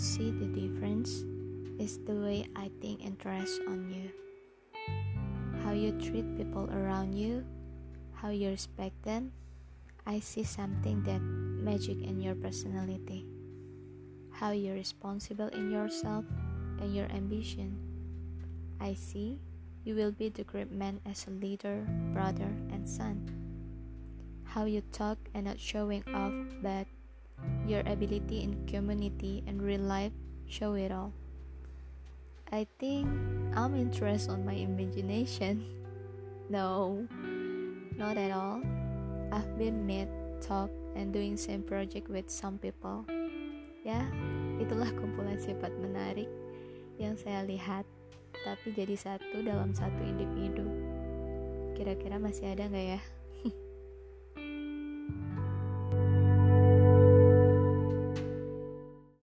see the difference? Is the way I think and dress on you. How you treat people around you, how you respect them. I see something that magic in your personality. How you're responsible in yourself and your ambition. I see you will be the great man as a leader, brother, and son. How you talk and not showing off, but your ability in community and real life show it all. I think I'm interested on my imagination. no, not at all. I've been met, talk, and doing same project with some people. Ya, itulah kumpulan sifat menarik yang saya lihat, tapi jadi satu dalam satu individu. Kira-kira masih ada nggak ya?